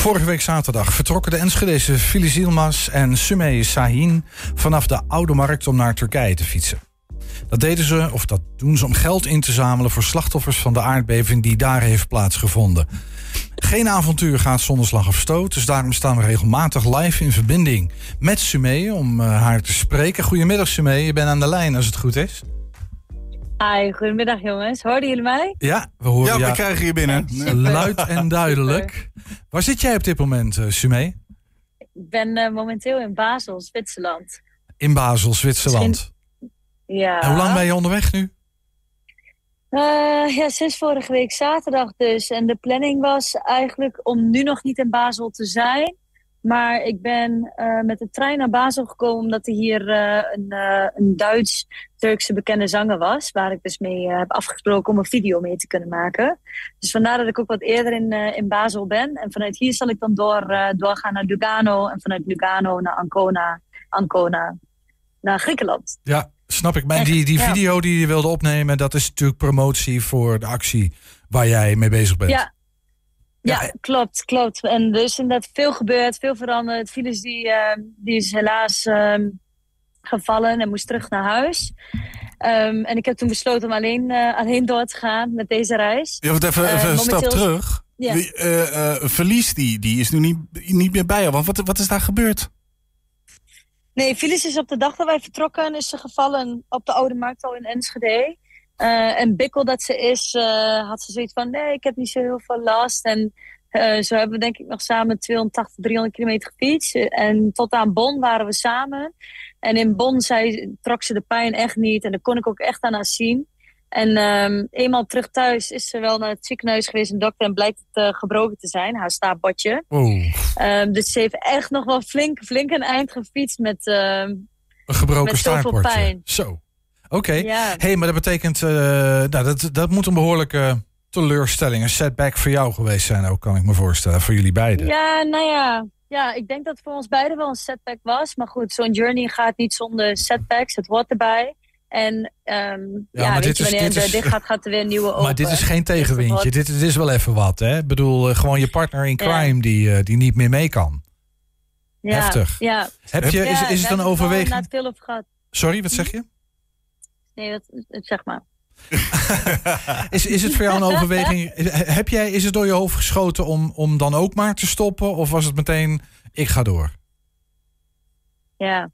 Vorige week zaterdag vertrokken de Enschedese Fili Yilmaz en Sumey Sahin vanaf de Oude Markt om naar Turkije te fietsen. Dat deden ze, of dat doen ze om geld in te zamelen voor slachtoffers van de aardbeving die daar heeft plaatsgevonden. Geen avontuur gaat zonder slag of stoot, dus daarom staan we regelmatig live in verbinding met Sumey om eh, haar te spreken. Goedemiddag Sumey, je bent aan de lijn als het goed is. Hi, goedemiddag jongens. Hoorden jullie mij? Ja, we horen Ja, jou we krijgen je binnen. luid en duidelijk. Waar zit jij op dit moment, uh, Sumey? Ik ben eh, momenteel in Basel, Zwitserland. In Basel, Zwitserland. Ja. En hoe lang ben je onderweg nu? Eh, ja, sinds vorige week zaterdag dus. En de planning was eigenlijk om nu nog niet in Basel te zijn. Maar ik ben eh, met de trein naar Basel gekomen omdat er hier eh, een, eh, een Duits-Turkse bekende zanger was. Waar ik dus mee heb afgesproken om een video mee te kunnen maken. Dus vandaar dat ik ook wat eerder in, in Basel ben. En vanuit hier zal ik dan door, doorgaan naar Lugano. En vanuit Lugano naar Ancona. Ancona naar Griekenland. Ja, snap ik. Maar die, die Ja. video die je wilde opnemen, dat is natuurlijk promotie voor de actie waar jij mee bezig bent. Ja. Ja, Ja, klopt, klopt. En er is inderdaad veel gebeurd, veel veranderd. Files die, eh, die is helaas ehm, gevallen en moest terug naar huis. Ehm, en ik heb toen besloten om alleen, eh, alleen door te gaan met deze reis. Ja, wat even, Eh, even een stap terug. Ja. Eh, verlies die, die is nu niet, niet meer bij jou. Want wat, wat is daar gebeurd? Nee, Filis is op de dag dat wij vertrokken, is ze gevallen op de Oude Markt al in Enschede. Eh, en bikkel dat ze is, eh, had ze zoiets van, nee, ik heb niet zo heel veel last. En eh, zo hebben we denk ik nog samen 280, 300 kilometer gefietst. En tot aan Bonn waren we samen. En in Bonn zei, trok ze de pijn echt niet. En dat kon ik ook echt aan haar zien. En ehm, eenmaal terug thuis is ze wel naar het ziekenhuis geweest, een dokter, en blijkt het gebroken te zijn, haar staapbotje. Oeh, Ehm, dus ze heeft echt nog wel flink, flink een eind gefietst met... ehm, een gebroken Met zoveel pijn. Zo. Oké. ja, hey, maar dat betekent, eh, nou, dat, dat moet een behoorlijke teleurstelling, een setback voor jou geweest zijn ook, kan ik me voorstellen, voor jullie beiden. ja, nou ja. Ja, ik denk dat het voor ons beiden wel een setback was. Maar goed, zo'n journey gaat niet zonder setbacks. Het hoort erbij. En ehm, ja, weet dit je, is- wanneer dit het is- dicht gaat, gaat er weer een nieuwe open. Maar dit is geen tegenwindje, dit, dit is wel even wat, hè? Ik bedoel, eh, gewoon je partner in Ja. crime die, eh, die niet meer mee kan. ja, heftig. Ja, Heb je, is, is het een er overweging? Sorry, wat zeg je? Nee, dat, zeg maar. Is, is het voor jou een overweging? Heb jij, is het door je hoofd geschoten om, om dan ook maar te stoppen? Of was het meteen, ik ga door? Ja.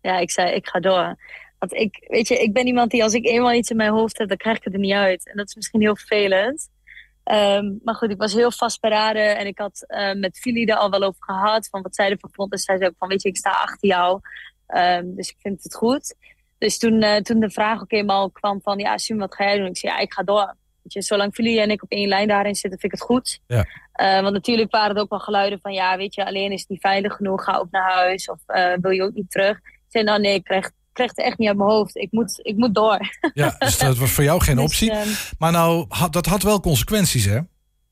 Ja, ik zei, ik ga door. Want ik, weet je, ik ben iemand die als ik eenmaal iets in mijn hoofd heb, dan krijg ik het er niet uit. En dat is misschien heel vervelend. Ehm, maar goed, ik was heel vastberaden en ik had eh, met Fili er al wel over gehad. Van wat zij ervan vond. En zij zei ook van, weet je, ik sta achter jou. Ehm, dus ik vind het goed. Dus toen, eh, toen de vraag ook eenmaal kwam van, ja, Sim, wat ga jij doen? Ik zei, ja, ik ga door. Weet je, zolang Fili en ik op één lijn daarin zitten, vind ik het goed. Ja. Eh, want natuurlijk waren er ook wel geluiden van, ja, weet je, alleen is het niet veilig genoeg. Ga ook naar huis of eh, wil je ook niet terug? Ik zei, nou nee, ik krijg, ik krijg het echt niet uit mijn hoofd. Ik moet, ik moet door. Ja, dus dat was voor jou geen Dus, optie. ehm, Maar nou, had, dat had wel consequenties, hè?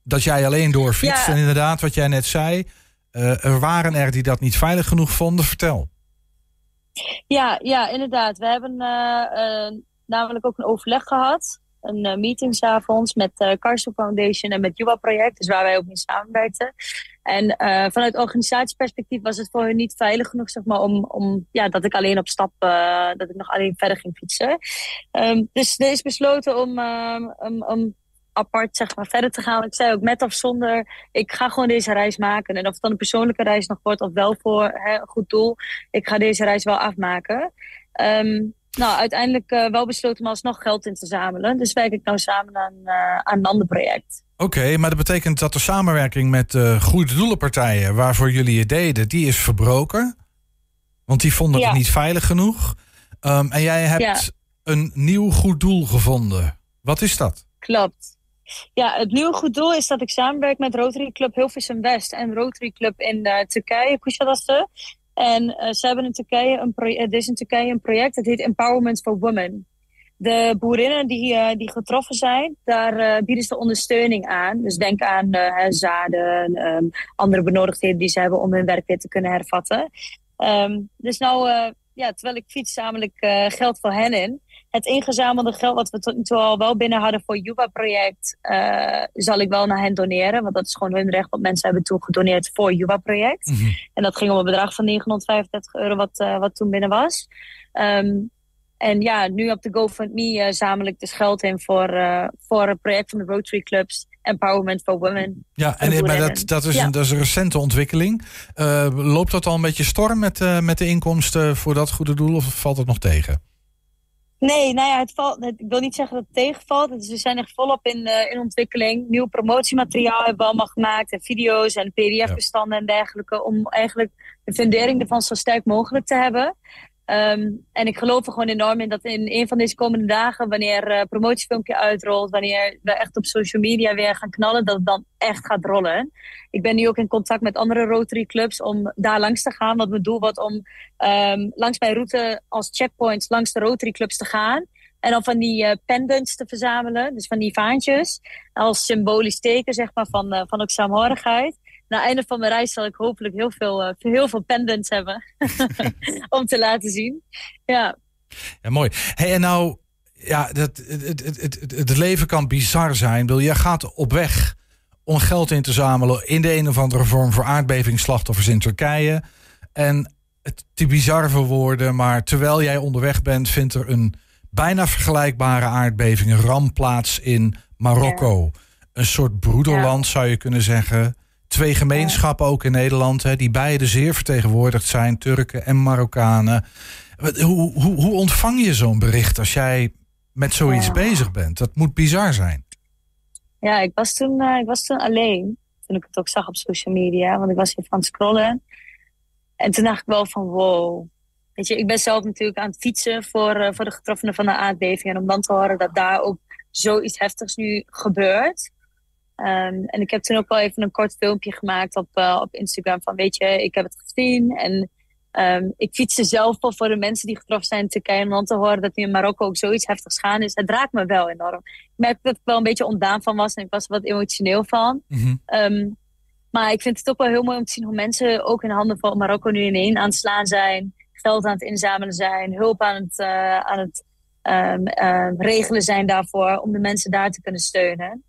Dat jij alleen doorfietst. Ja. En inderdaad, wat jij net zei, er waren er die dat niet veilig genoeg vonden. Vertel. Ja, ja, inderdaad. We hebben eh, eh, namelijk ook een overleg gehad. Een eh, meeting s'avonds met uh, Carso Foundation en met Juba Project. Dus waar wij ook mee samenwerkten. En vanuit organisatieperspectief was het voor hun niet veilig genoeg, zeg maar, om, om ja, dat ik alleen op stap, dat ik nog alleen verder ging fietsen. Ehm, dus er is besloten om, om apart zeg maar, verder te gaan. Ik zei ook met of zonder, ik ga gewoon deze reis maken. En of het dan een persoonlijke reis nog wordt of wel voor hè, een goed doel, ik ga deze reis wel afmaken. Ehm, nou, uiteindelijk uh, wel besloten om alsnog geld in te zamelen. Dus werk ik nou samen aan, uh, aan een ander project. Oké, okay, maar dat betekent dat de samenwerking met uh, goede doelenpartijen, waarvoor jullie het deden, die is verbroken. Want die vonden ja. het niet veilig genoeg. Um, en jij hebt ja. een nieuw goed doel gevonden. Wat is dat? Klopt. Ja, het nieuwe goed doel is dat ik samenwerk met Rotary Club Hilversum West en Rotary Club in uh, Turkije, Kuşadası. En uh, ze hebben in Turkije een project, er is in Turkije een project dat heet Empowerment for Women. De boerinnen die, die getroffen zijn, daar bieden ze ondersteuning aan. Dus denk aan zaden, um, andere benodigdheden die ze hebben om hun werk weer te kunnen hervatten. Um, dus nou, ja, terwijl ik fiets, zamel ik geld voor hen in. Het ingezamelde geld wat we tot nu toe al wel binnen hadden voor Juba-project, uh, zal ik wel naar hen doneren. Want dat is gewoon hun recht wat mensen hebben toegedoneerd voor Juba-project. Mhm. En dat ging om een bedrag van 935 euro wat, uh, wat toen binnen was. Um, en ja, nu op de GoFundMe uh, zamel ik dus geld in voor, uh, voor het project van de Rotary Clubs. Empowerment for Women. Ja, en maar dat, dat, is Ja. een, dat is een recente ontwikkeling. Uh, loopt dat al een beetje storm met, met de inkomsten voor dat goede doel of valt het nog tegen? Nee, nou ja, het valt, het, ik wil niet zeggen dat het tegenvalt. Dus we zijn echt volop in, uh, in ontwikkeling. Nieuw promotiemateriaal hebben we allemaal gemaakt. En video's en pdf-bestanden en dergelijke. Om eigenlijk de fundering ervan zo sterk mogelijk te hebben. Um, en ik geloof er gewoon enorm in dat in een van deze komende dagen, wanneer uh, promotiefilmpje uitrolt, wanneer we echt op social media weer gaan knallen, dat het dan echt gaat rollen. Ik ben nu ook in contact met andere Rotary clubs om daar langs te gaan. Want mijn doel wordt om um, langs mijn route als checkpoints langs de Rotary clubs te gaan. En dan van die uh, pendants te verzamelen, dus van die vaantjes, als symbolisch teken zeg maar, van, uh, van ook saamhorigheid na het einde van mijn reis zal ik hopelijk heel veel, uh, heel veel pendants hebben om te laten zien. Ja, ja mooi. Hey, en nou, ja, dat, het, het, het, het leven kan bizar zijn. Wil je gaat op weg om geld in te zamelen in de een of andere vorm voor aardbevingsslachtoffers in Turkije. En het te bizar voor woorden, maar terwijl jij onderweg bent, vindt er een bijna vergelijkbare aardbeving, een ramp plaats in Marokko. Ja. Een soort broederland ja. zou je kunnen zeggen twee gemeenschappen ook in Nederland, hè, die beide zeer vertegenwoordigd zijn, Turken en Marokkanen. Hoe, hoe, hoe ontvang je zo'n bericht als jij met zoiets ja. bezig bent? Dat moet bizar zijn. Ja, ik was, toen, uh, ik was toen alleen, toen ik het ook zag op social media, want ik was even aan het scrollen. En toen dacht ik wel van wow. Weet je, ik ben zelf natuurlijk aan het fietsen voor, uh, voor de getroffenen van de aardbeving. En om dan te horen dat daar ook zoiets heftigs nu gebeurt. Um, en ik heb toen ook wel even een kort filmpje gemaakt op, uh, op Instagram van weet je, ik heb het gezien en um, ik fietste zelf wel voor de mensen die getroffen zijn in Turkije om dan te horen dat nu in Marokko ook zoiets heftigs gaan is. Het raakt me wel enorm. Ik merk dat ik wel een beetje ontdaan van was en ik was er wat emotioneel van. Mm -hmm. um, maar ik vind het ook wel heel mooi om te zien hoe mensen ook in handen van Marokko nu ineen aan het slaan zijn, geld aan het inzamelen zijn, hulp aan het, uh, aan het regelen zijn daarvoor om de mensen daar te kunnen steunen.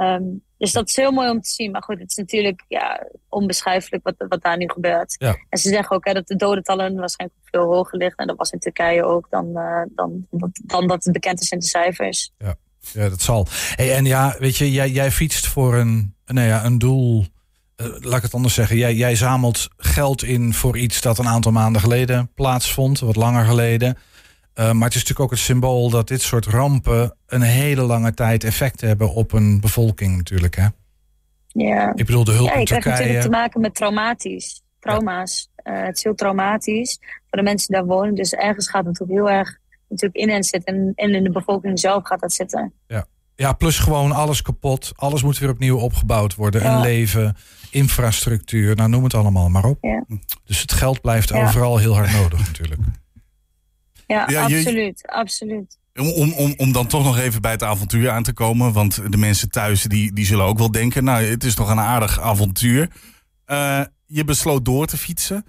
Um, dus dat is heel mooi om te zien. Maar goed, het is natuurlijk ja, onbeschrijfelijk wat, wat daar nu gebeurt. Ja. En ze zeggen ook hè, dat de dodentallen waarschijnlijk veel hoger liggen. En dat was in Turkije ook dan, uh, dan, dan, dan dat het bekend is in de cijfers. Ja, ja dat zal. Hey, en ja, weet je, jij, jij fietst voor een, nou ja, een doel. Uh, laat ik het anders zeggen. Jij, jij zamelt geld in voor iets dat een aantal maanden geleden plaatsvond. Wat langer geleden. Uh, maar het is natuurlijk ook het symbool dat dit soort rampen een hele lange tijd effect hebben op een bevolking natuurlijk. Hè? Ja. Ik bedoel de hulp ja, je krijgt Turkije. natuurlijk te maken met traumatisch. Trauma's. Ja. Uh, het is heel traumatisch voor de mensen die daar wonen. Dus ergens gaat het ook heel erg natuurlijk in hen zitten. En, en in de bevolking zelf gaat dat zitten. Ja. ja, plus gewoon alles kapot. Alles moet weer opnieuw opgebouwd worden. Ja. Een leven, infrastructuur, nou noem het allemaal maar op. Ja. Dus het geld blijft overal heel hard nodig natuurlijk. Ja, Ja, je- absoluut, absoluut. Om, om, om, om dan toch nog even bij het avontuur aan te komen. Want de mensen thuis die, die zullen ook wel denken... nou, het is toch een aardig avontuur. Eh, je besloot door te fietsen.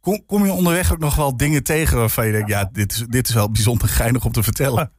Kom, kom je onderweg ook nog wel dingen tegen waarvan je denkt... ja, dit is, dit is wel bijzonder geinig om te vertellen.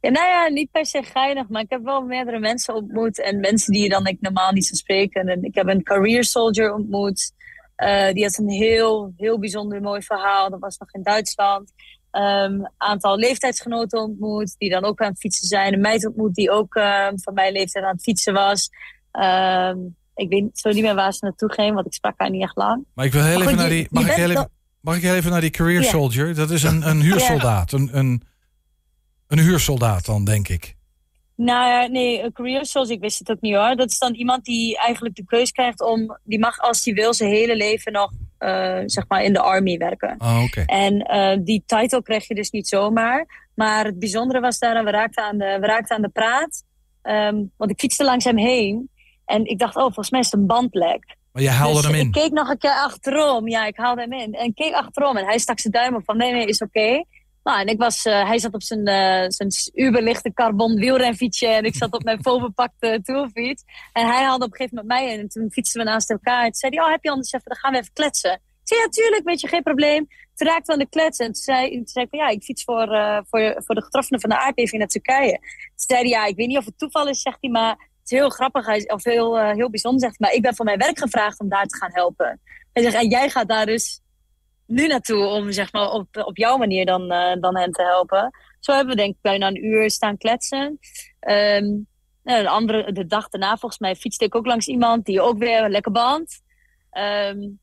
Ja, nou ja, niet per se geinig, maar ik heb wel meerdere mensen ontmoet. En mensen die je dan ik normaal niet zou spreken. En ik heb een career soldier ontmoet. Eh, die had een heel, heel bijzonder mooi verhaal. Dat was nog in Duitsland. Een aantal leeftijdsgenoten ontmoet, die dan ook aan het fietsen zijn. Een meid ontmoet die ook uh, van mijn leeftijd aan het fietsen was. Uh, ik weet zo niet meer waar ze naartoe ging, want ik sprak haar niet echt lang. Maar ik wil heel even naar die. Mag ik heel even, mag ik heel even naar die career soldier? Dat is een, een huursoldaat. Een, een, een huursoldaat dan, denk ik. Nou ja, nee, een career soldier, ik wist het ook niet hoor. Dat is dan iemand die eigenlijk de keus krijgt om, die mag als hij wil zijn hele leven nog, uh, zeg maar, in de army werken. Ah, oké. En uh, die title krijg je dus niet zomaar. Maar het bijzondere was daar, we raakten aan de, we raakten aan de praat. Um, want ik fietste langs hem heen. En ik dacht, oh, volgens mij is het een bandlek. Maar je haalde dus hem in. ik keek nog een keer achterom. Ja, ik haalde hem in. En ik keek achterom en hij stak zijn duim op van nee, nee, is oké. Nou, en ik was, uh, hij zat op zijn, uh, zijn uberlichte carbon wielrenfietsje en ik zat op mijn volbepakte tourfiets. En hij haalde op een gegeven moment mij in en toen fietsten we naast elkaar. En toen zei hij, oh, heb je anders even, dan gaan we even kletsen. Ik zei, ja, tuurlijk, weet je, geen probleem. Toen raakte we aan de klets en toen zei, toen zei ik van, ja, ik fiets voor, uh, voor, voor de getroffenen van de aardbeving naar Turkije. Toen zei hij, ja, ik weet niet of het toeval is, zegt hij, maar het is heel grappig, of heel, heel bijzonder, zegt hij, maar ik ben voor mijn werk gevraagd om daar te gaan helpen. Hij zegt, en jij gaat daar dus nu naartoe om zeg maar, op, op jouw manier dan, uh, dan hen te helpen. Zo hebben we denk ik bijna een uur staan kletsen. Um, de, andere, de dag daarna volgens mij fietste ik ook langs iemand die ook weer lekker band. Um,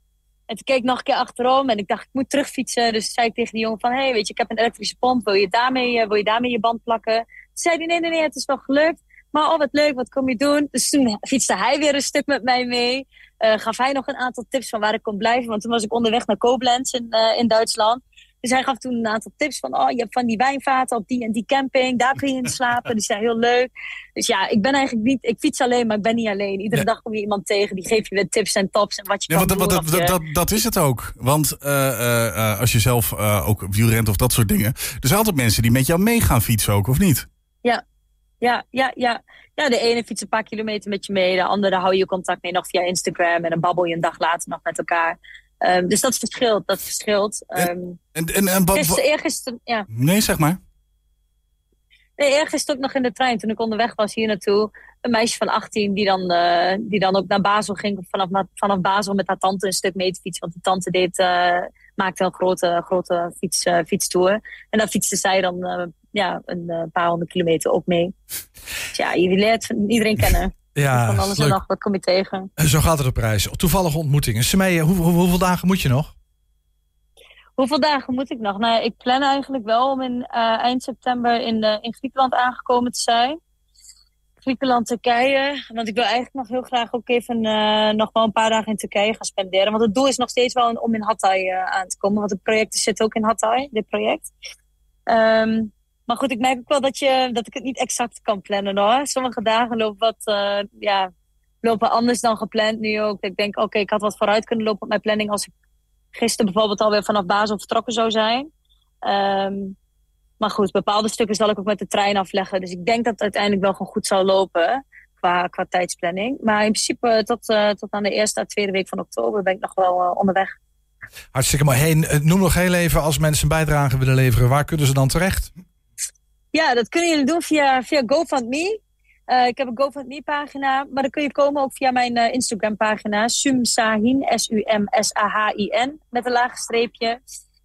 en toen keek ik nog een keer achterom en ik dacht, ik moet terugfietsen. Dus zei ik tegen die jongen van, hey, weet je, ik heb een elektrische pomp. Wil je daarmee, uh, wil je, daarmee je band plakken? Toen zei nee, nee, nee, het is wel gelukt. Maar oh, wat leuk, wat kom je doen? Dus toen fietste hij weer een stuk met mij mee. Uh, gaf hij nog een aantal tips van waar ik kon blijven. Want toen was ik onderweg naar Koblenz in, uh, in Duitsland. Dus hij gaf toen een aantal tips van, oh, je hebt van die wijnvaten op die en die camping. Daar kun je in slapen. Die zijn heel leuk. Dus ja, ik ben eigenlijk niet, ik fiets alleen, maar ik ben niet alleen. Iedere ja. dag kom je iemand tegen, die geeft je weer tips en tops en wat je ja, kan doen. Dat, dat, dat, dat, is het ook. Want uh, uh, als je zelf uh, ook wielrent of dat soort dingen. Er zijn altijd mensen die met jou mee gaan fietsen ook, of niet? Ja, ja, ja, ja. Ja, de ene fietst een paar kilometer met je mee. De andere hou je contact mee nog via Instagram. En dan babbel je een dag later nog met elkaar. Um, dus dat verschilt, dat verschilt. Um, en, en, en, gisteren, eergisteren, ja. Nee, zeg maar. Nee, eergisteren ook nog in de trein, toen ik onderweg was hier naartoe. Een meisje van 18 die dan, uh, die dan ook naar Basel ging. Vanaf, vanaf Basel met haar tante een stuk mee te fietsen. Want die tante deed, uh, maakte een grote, grote fiets, uh, fietstour. En dan fietste zij dan ja, een paar honderd kilometer ook mee. Dus ja, je leert iedereen kennen. Ja, van alles en nog wat kom je tegen. En zo gaat het op reis. Toevallige ontmoetingen. Semee, hoe, hoe, hoeveel dagen moet je nog? Hoeveel dagen moet ik nog? Nou, ik plan eigenlijk wel om in uh, eind september in, uh, in Griekenland aangekomen te zijn. Griekenland, Turkije. Want ik wil eigenlijk nog heel graag ook even uh, nog wel een paar dagen in Turkije gaan spenderen. Want het doel is nog steeds wel om in Hatay aan te komen. Want het project zit ook in Hatay, dit project. Um, maar goed, ik merk ook wel dat, je, dat ik het niet exact kan plannen hoor. Sommige dagen lopen wat, uh, ja, lopen anders dan gepland nu ook. Ik denk, oké, ik had wat vooruit kunnen lopen op mijn planning als ik gisteren bijvoorbeeld alweer vanaf Basel vertrokken zou zijn. Um, maar goed, bepaalde stukken zal ik ook met de trein afleggen. Dus ik denk dat het uiteindelijk wel gewoon goed zou lopen qua, qua tijdsplanning. Maar in principe tot, uh, tot aan de eerste, tweede week van oktober ben ik nog wel uh, onderweg. Hartstikke mooi. Hey, noem nog heel even, als mensen een bijdrage willen leveren, waar kunnen ze dan terecht? Ja, dat kunnen jullie doen via, via GoFundMe. Uh, ik heb een GoFundMe-pagina, maar dan kun je komen ook via mijn uh, Instagram-pagina. Sumsahin, S-U-M-S-A-H-I-N, met een laag streepje.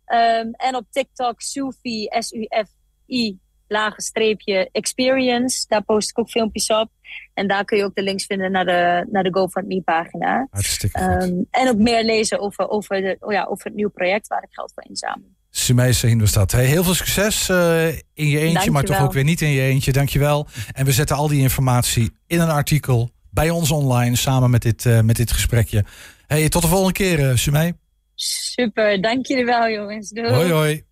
Um, en op TikTok, Sufi, S-U-F-I, lage streepje, experience. Daar post ik ook filmpjes op. En daar kun je ook de links vinden naar de, naar de GoFundMe-pagina. Hartstikke um, en ook meer lezen over, over, de, oh ja, over het nieuwe project waar ik geld voor inzamel. Was dat. Hey, heel veel succes uh, in je eentje, Dankjewel. maar toch ook weer niet in je eentje. Dankjewel. En we zetten al die informatie in een artikel bij ons online samen met dit, uh, met dit gesprekje. Hey, tot de volgende keer, uh, Sumee. Super, dank jullie wel jongens. Doei. Hoi hoi.